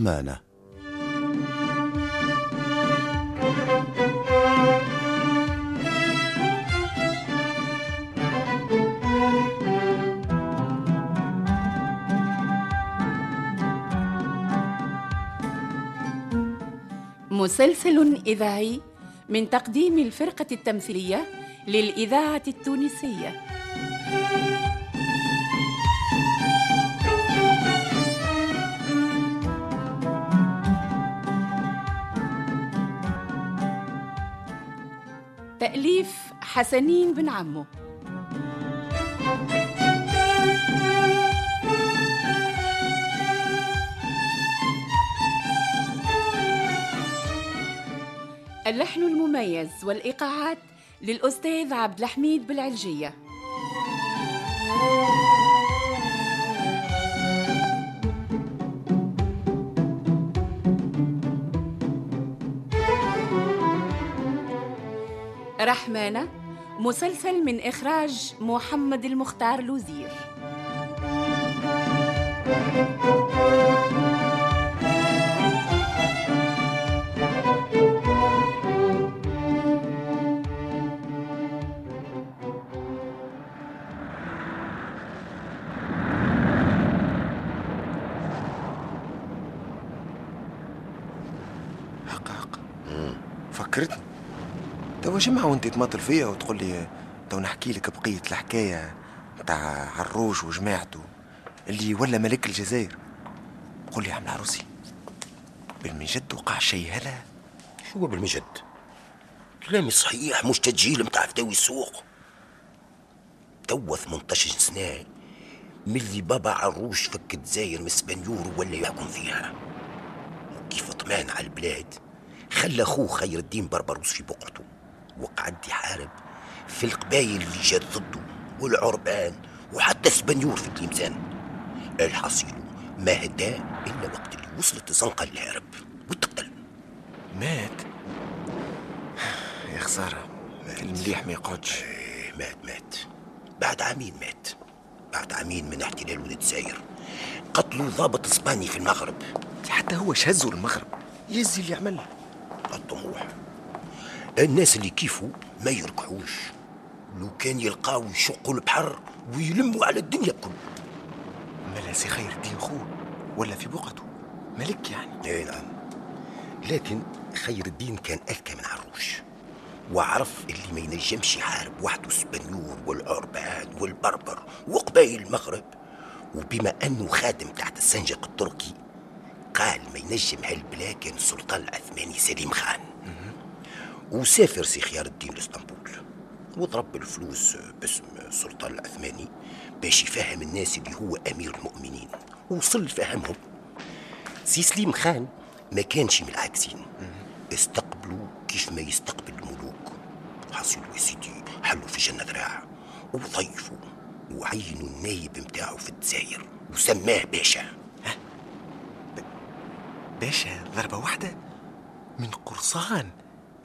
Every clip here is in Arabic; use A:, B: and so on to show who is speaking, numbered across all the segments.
A: رحمانه
B: مسلسل إذاعي من تقديم الفرقة التمثيلية للإذاعة التونسية. تأليف حسنين بن عمو. اللحن المميز والإيقاعات للأستاذ عبد الحميد بالعلجية. رحمانة مسلسل من إخراج محمد المختار لوزير.
C: جمعة وانت تماطل فيا وتقول لي تو نحكي لك بقية الحكاية نتاع عروش وجماعته اللي ولا ملك الجزائر. قول لي عم العروسي بالمجد وقع شيء هلا
D: هو بالمجد؟ كلامي صحيح مش تسجيل متاع فتاوي السوق. توا 18 سنة ملي بابا عروش فك الجزائر من اسبانيور ولا يحكم فيها. كيف طمان على البلاد خلى أخوه خير الدين بربروس في بقعته. وقعد يحارب في القبايل اللي جات ضده والعربان وحتى اسبانيور في تلمسان الحصيل ما هدا إلا وقت اللي وصلت زنقه الهرب وتقتل
C: مات؟ يا خسارة. المليح ما يقعدش.
D: إيه، مات مات. بعد عامين مات. بعد عامين من احتلال ولد الجزائر قتلوا ضابط إسباني في المغرب.
C: حتى هو شهزو للمغرب. يزي اللي عمل.
D: الطموح. الناس اللي كيفوا ما يركحوش لو كان يلقاو يشقوا البحر ويلموا على الدنيا كل.
C: ملا سي خير الدين خوه ولا في بقعته ملك يعني.
D: إي نعم. لكن خير الدين كان اذكى من عروش. وعرف اللي ما ينجمش يحارب وحده السبنيور والعربان والبربر وقبائل المغرب. وبما أنه خادم تحت السنجق التركي قال ما ينجم هالبلا كان السلطان العثماني سليم خان. وسافر سي خير الدين لاسطنبول وضرب الفلوس باسم السلطان العثماني باش يفهم الناس اللي هو أمير المؤمنين وصل فهمهم سي سليم خان ما كانش من العاكسين استقبلوا كيف ما يستقبل الملوك. حصلوا يا سيدي حلوا في جنة ذراع وضيفوا وعينوا النايب متاعه في الجزائر وسماه باشا.
C: باشا ضربة واحدة؟ من قرصان؟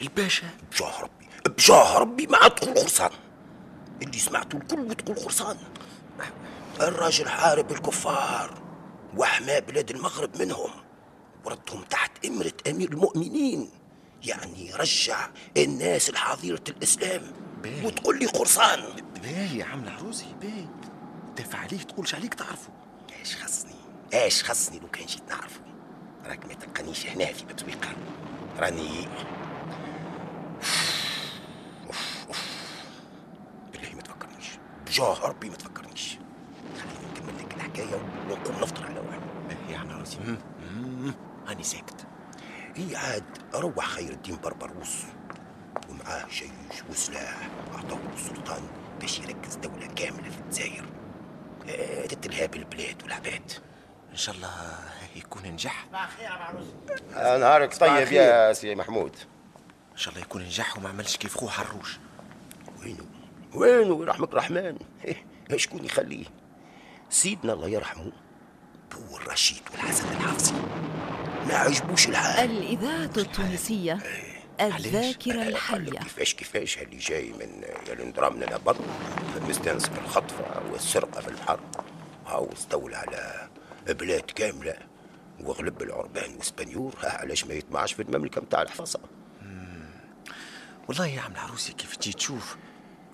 C: الباشا.
D: بجاه ربي بجاه ربي ما عاد تقول خرسان. اللي سمعته الكل وتقول خرسان. الراجل حارب الكفار وحمى بلاد المغرب منهم وردهم تحت إمرة أمير المؤمنين. يعني رجع الناس لحظيرة الإسلام
C: باهي.
D: وتقول لي قرصان
C: باهي يا عم العروسي باهي دافع عليه تقولش عليك تعرفه.
D: إيش خصني؟ إيش خصني لو كان جيت نعرفه؟ راك ما تلقانيش هنا في بتويقة راني بالله ما بجاه ربي ما تفكرنيش. خليني نكمل لك الحكاية ونقوم نفطر على واحد
C: يا العروسي مم. مم. هاني ساكت.
D: هي عاد؟ روح خير الدين بربروس. ومعاه جيش وسلاح. أعطوه السلطان باش يركز دولة كاملة في الجزائر. آه، تتلهى بالبلاد والعباد.
C: إن شاء الله يكون نجح.
D: آه، نهارك طيب يا سي محمود.
C: إن شاء الله يكون نجح وما عملش كيف خوه عروش
D: وينو وينو يرحمك الرحمن. إيه، شكون يخليه سيدنا الله يرحمه. بو الرشيد والحسن الحفصي. ما عجبوش الحال.
E: الإذاعة التونسية الذاكرة
D: قالوا
E: الحية.
D: كيفاش كيفاش اللي جاي من يلندرام لنا بر مستانس بالخطفة والسرقة في البحر هاو استولى على بلاد كاملة وغلب العربان واسبانيور ها علاش ما يطمعش في المملكة متاع الحفصة
C: والله يا عم العروسي كيف تجي تشوف؟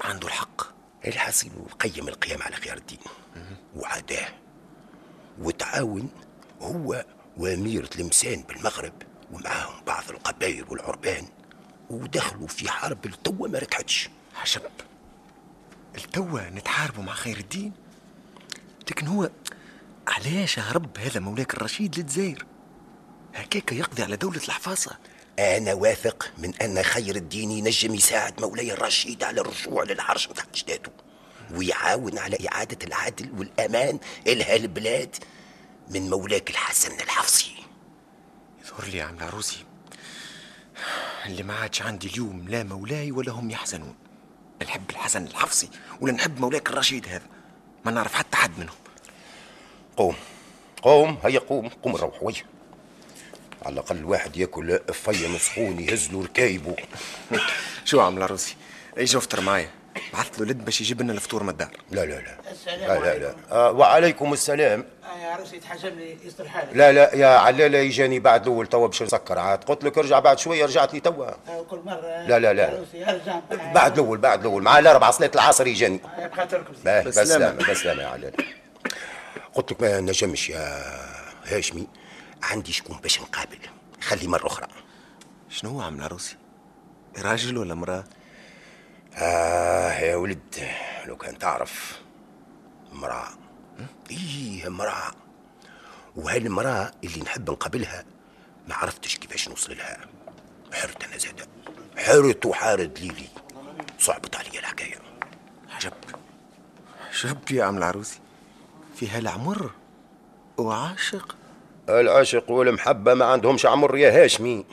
C: عنده الحق.
D: الحسين قيم القيام على خيار الدين. وعداه. وتعاون هو وأمير تلمسان بالمغرب ومعاهم بعض القبائل والعربان. ودخلوا في حرب التوا ما ركحتش
C: عجب التوا نتحاربوا مع خير الدين؟ لكن هو علاش هرب هذا مولاك الرشيد للجزائر؟ هكاك يقضي على دولة الحفاصة
D: أنا واثق من أن خير الدين ينجم يساعد مولاي الرشيد على الرجوع للعرش متاع اجداده ويعاون على إعادة العدل والأمان لها البلاد من مولاك الحسن الحفصي.
C: يظهر لي يا عم العروسي اللي ما عادش عندي اليوم لا مولاي ولا هم يحزنون. لا نحب الحسن الحفصي ولا نحب مولاك الرشيد هذا. ما نعرف حتى حد منهم.
D: قوم. قوم. هيا قوم. قوم نروح وجه. على الأقل الواحد ياكل فيا مسخون يهز له ركايبه.
C: شو عم العروسي إيش أفطر معايا؟ بعثت له لد باش يجيب لنا الفطور من الدار.
D: لا لا لا.
F: السلام
D: لا لا. آه وعليكم السلام.
F: آه يا عروسي يتحجبني يصدر حالي
D: لا لا يا علالة يجاني بعد الأول توا باش نسكر. عاد قلت لك ارجع بعد شوية رجعت لي توا.
F: آه كل مرة.
D: لا، لا، لا.
F: ارجع.
D: بعد الأول بعد الأول. مع الأربع صلاه العصر يجاني.
F: آه،
C: بسلامة.
D: بسلامة بسلامة يا علالة قلت لك ما نجمش يا هاشمي. عندي شكون باش نقابل. خلي مرة أخرى.
C: شنو هو عم العروسي راجل ولا مرأة؟
D: آه يا ولد لو كان تعرف. امرأة إيه امرأة وهالمرأة اللي نحب نقابلها ما عرفتش كيفاش نوصل لها؟ حرت أنا زادة حرت وحارد ليلي. صعبت علي الحكاية.
C: عجب عجب يا عم العروسي في هالعمر وعاشق
D: العاشق والمحبة ما عندهمش عمر يا هاشمي.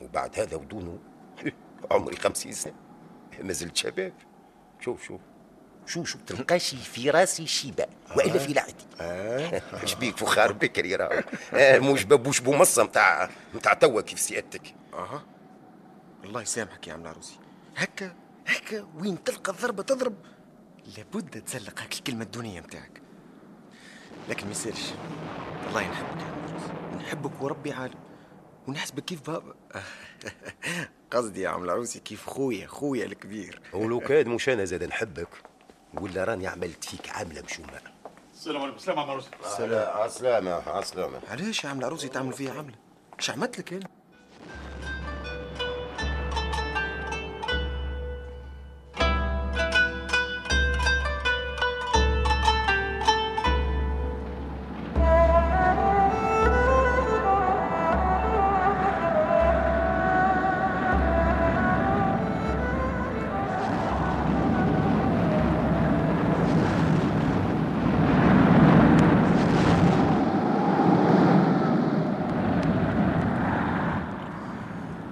D: وبعد هذا ودونه عمري خمسين سنة ما زلت شباب. شوف شوف. شو شو تلقاشي في راسي شيبة وإلا في لعدي. إيش بيك فخار بكري راه آه مش بابوش بومصة متاع متاع توا كيف سيادتك.
C: أها. الله يسامحك يا عم العروسي هكا هكا وين تلقى الضربة تضرب لابد تسلق هاك الكلمة الدونية متاعك. لكن ما يصيرش. الله ينحبك. يا عم العروسي نحبك وربي عالم. ونحسبك كيف بابا قصدي يا عم العروسي كيف خويا خويا الكبير.
D: ولو كان مش أنا زاد نحبك ولا راني عملت فيك عاملة مشومة
G: السلام عليكم. السلام عليكم
D: سلام عسلامة عسلامة
C: علاش يا عم العروسي تعمل فيها عملة إيش عملت لك أنا.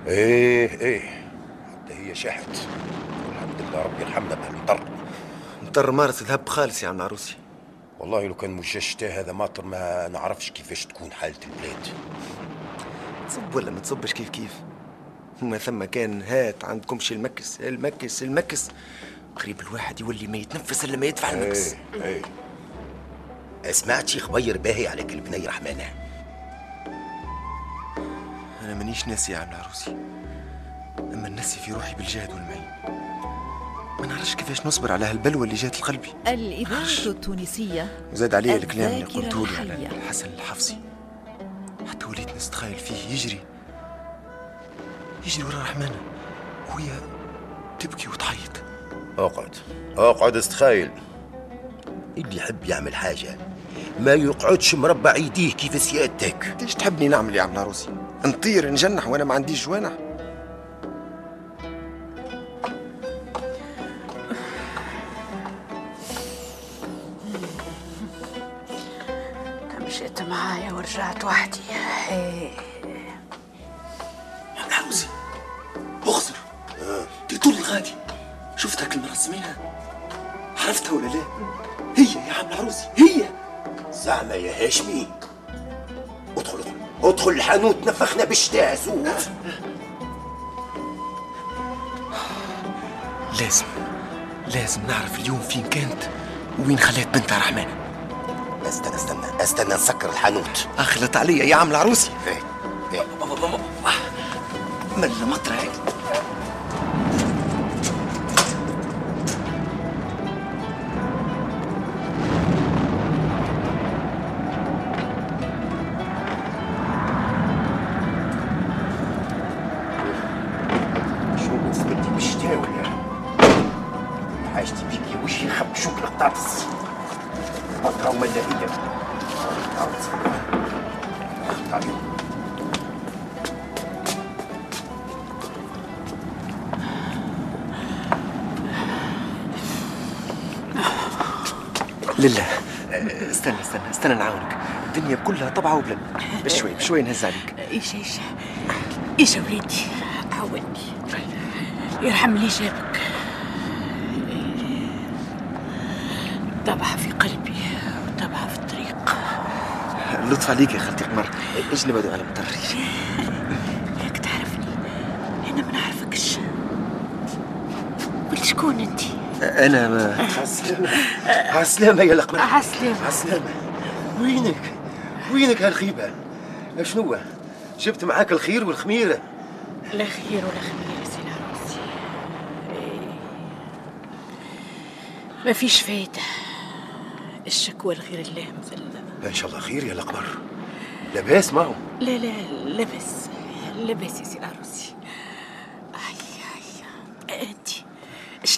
D: إيه إيه. حتى هي شاحت. الحمد لله ربي يرحمنا بهالمطر
C: مضطر مارس الهب خالص يا عم العروسي
D: والله لو كان مش الشتاء هذا ماطر ما نعرفش كيفاش تكون حالة البلاد.
C: تصب ولا ما تصبش كيف كيف؟ ما ثم كان هات عندكمش المكس المكس المكس. قريب الواحد يولي ما يتنفس إلا ما يدفع المكس.
D: إيه إيه. سمعتي خبير باهي على كلبني رحمانة؟
C: أنا مانيش ناسي يا عم العروسي أما ناسي في روحي بالجهد والمعين ما نعرفش كيفاش نصبر على هالبلوى اللي جات لقلبي.
E: الإذاعة التونسية
C: وزاد عليه الكلام اللي
E: الذاكرة
C: قلتولي على. الحسن الحفصي. حتى وليت نستخيل فيه يجري. يجري ورا رحمانة. وهي تبكي وتعيط
D: أقعد. أقعد استخايل. اللي يحب يعمل حاجة. ما يقعدش مربع يديه كيف سيادتك.
C: انت إيش تحبني نعمل يا عم العروسي نطير نجنح وأنا ما عنديش جوانح.
B: مشيت
H: معايا ورجعت وحدي.
C: يا عروسي اخزر دي طول الغادي شفتها المرة السمينة عرفتها ولا لا؟ هي يا عم العروسي هي.
D: زعما يا هاشمي. ادخل الحانوت نفخنا بالشتاء زوز
C: لازم لازم نعرف اليوم فين كانت وين خلات بنتها رحمانة.
D: استنى استنى استنى نسكر الحانوت.
C: أخلط عليا يا عم العروسي.
D: إيه إيه.
C: ملا مطرة هيك لله. استنى استنى استنى نعاونك الدنيا كلها طبعة وبلد بشوي بشوي نهز عليك.
H: إيش إيش؟ إيش وليدي عودني يرحم لي جابك طبعا في قلبي وطبعا في الطريق.
C: اللطف عليك يا خالتي قمر. إيش نبعدوا على مطر؟
H: ياك تعرفني. أنا ما نعرفكش. قلت شكون انت؟
C: أنا ما
D: عالسلامة عالسلامة يا لقمة
H: عسلامة
D: عالسلامة وينك؟ وينك هالخيبة شنو؟ جبت معاك الخير والخميرة.
H: لا خير ولا خمير يا سي العروسي. ما فيش فايدة. الشكوى لغير الله مثل
D: إن شاء الله خير يا القمر لاباس معه.
H: لا لا لبس لبس يا سي العروسي اي اي انت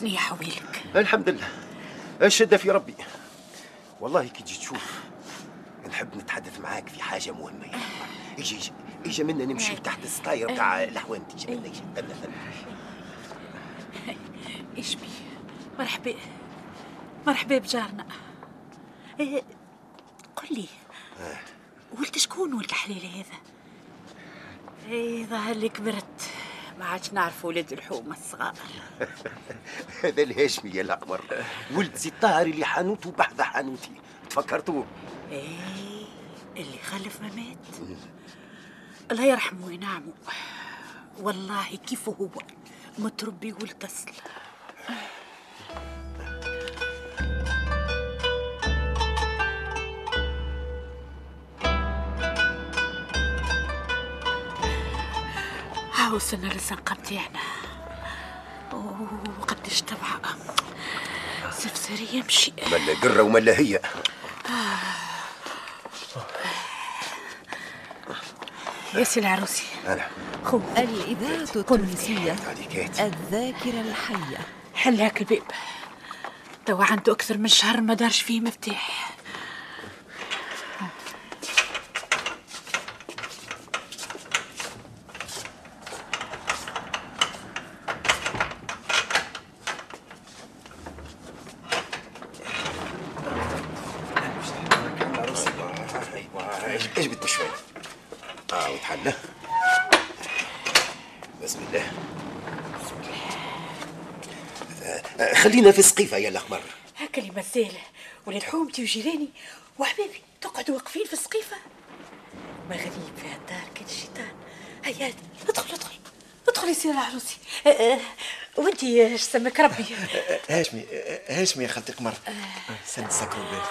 H: شنو حويلك.
D: الحمد لله. الشدة في ربي؟ والله كي تجي تشوف نحب نتحدث معاك في حاجة مهمة. يا قمر أجي أجي أجي منا نمشي تحت الستاير تاع الحوانت أجي منا أجي
H: إيش بي؟ مرحبا. مرحبا بجارنا. إيه، قل لي ولد شكون ولد الحليل هذا؟ إيه ظهر لي كبرت. ما عادش نعرف ولد الحومة الصغار.
D: هذا الهاشمي يا الأقمر ولد سي الطاهر اللي حانوت وبحذا حانوتي. تفكرتوه
H: إيه اللي خلف ما مات. الله يرحمه وينعمه. والله كيف هو؟ متربي ولد ها وصلنا للزنقة متاعنا وقديش تبع. سفسري يمشي.
D: ملا قرة وملا هي.
H: يا سي العروسي.
D: أنا.
H: خو.
E: الإذاعة التونسية. الذاكرة الحية.
H: حل هاك الباب توا عنده أكثر من شهر ما دارش فيه مفتاح.
D: إيش بدك شوي؟ آه وتحلى. بسم الله. آه، آه، خلينا في سقيفة يا الأقمر
H: هاك اللي مازال ولاد حومتي وجيراني وحبيبي تقعدوا واقفين في السقيفة. ما غريب في هالدار كان الشيطان هيا ادخل ادخل. ادخل يا سي العروسي آه، آه، وانتي إيش سمك ربي؟
C: هاشمي هاشمي يا خالتي قمر سند سكروا الباب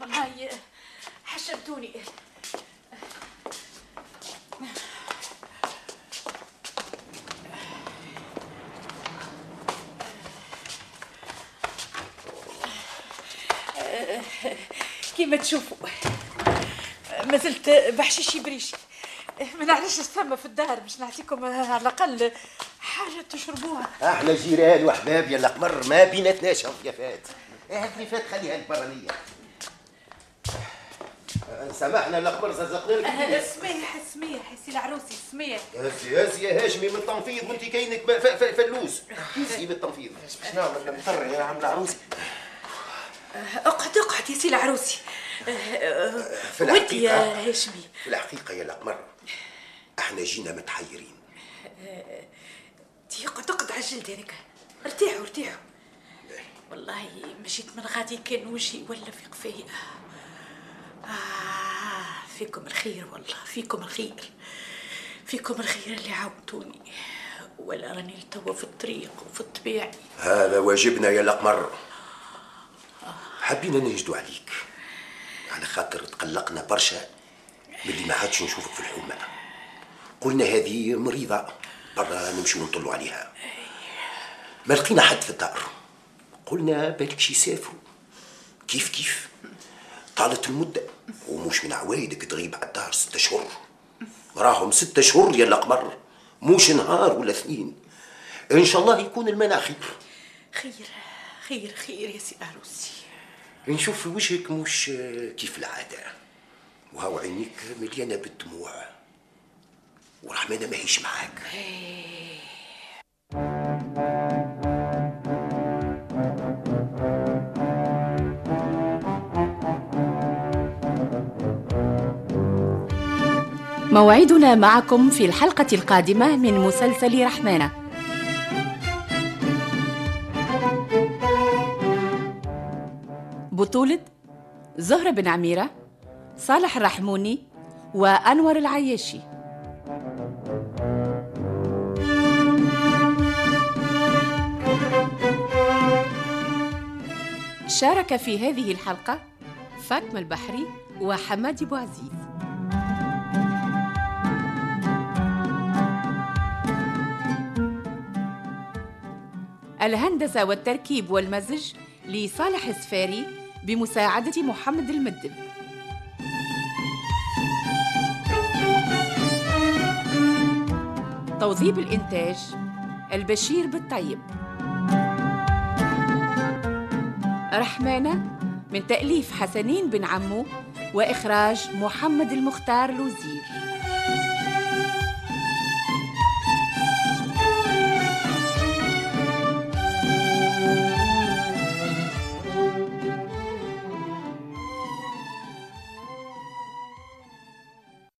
H: والله حشمتوني كيما تشوفوا ما زلت بحشيشي بريشي. ما نعرفش السما في الدار باش نعطيكم على الأقل حاجة تشربوها.
D: إحنا جيران وأحباب يا الأقمر ما بيناتناش هالضيافات هات فات خليها البرانية. آه، سامحنا الأقمر ززقنا لك الدنيا.
H: سميح سميح سي العروسي سميح.
D: هزي هزي يا هاشمي من التنفيض وانت كاينك ب- ف- ف- فلوس. هزي بالتنفيض
C: باش نعمل مطر يا عم العروسي.
H: اقعد اقعد يا سي العروسي.
D: في
H: ودي يا هاشمي.
D: في الحقيقة يا القمر إحنا جينا متحيرين.
H: دي اقعد اقعد على الجلد هذيك ارتاحوا ارتاحوا. والله مشيت من غادي كان وجهي ولا في قفايا آه فيكم الخير والله فيكم الخير. فيكم الخير اللي عاونتوني ولا راني توا في الطريق وفي الطبيعي
D: هذا واجبنا يا القمر حبينا نجدوا عليك. على خاطر تقلقنا برشا باللي ما عادش نشوفك في الحومة. قلنا هذه مريضة برا نمشيو نطلوا عليها. ما لقينا حد في الدار. قلنا بالكش يسافروا كيف كيف؟ طالت المدة ومش من عوايدك تغيب على الدار ستة شهور. راهم ستة شهور يا القمر مش نهار ولا اثنين. إن شاء الله يكون المنع خير.
H: خير خير خير يا سي عروسي
D: نشوف في وجهك مش كيف العادة. وهاو عينيك مليانة بالدموع. ورحمانة ماهيش معاك.
B: موعدنا معكم في الحلقة القادمة من مسلسل رحمانة. بطولة زهرة بن عميرة صالح الرحموني وأنور العياشي. شارك في هذه الحلقة فاطمة البحري وحماد بوعزيز الهندسة والتركيب والمزج لصالح السفاري بمساعدة محمد المدب توظيف الإنتاج البشير بالطيب. رحمانة من تأليف حسنين بن عمو وإخراج محمد المختار لوزير.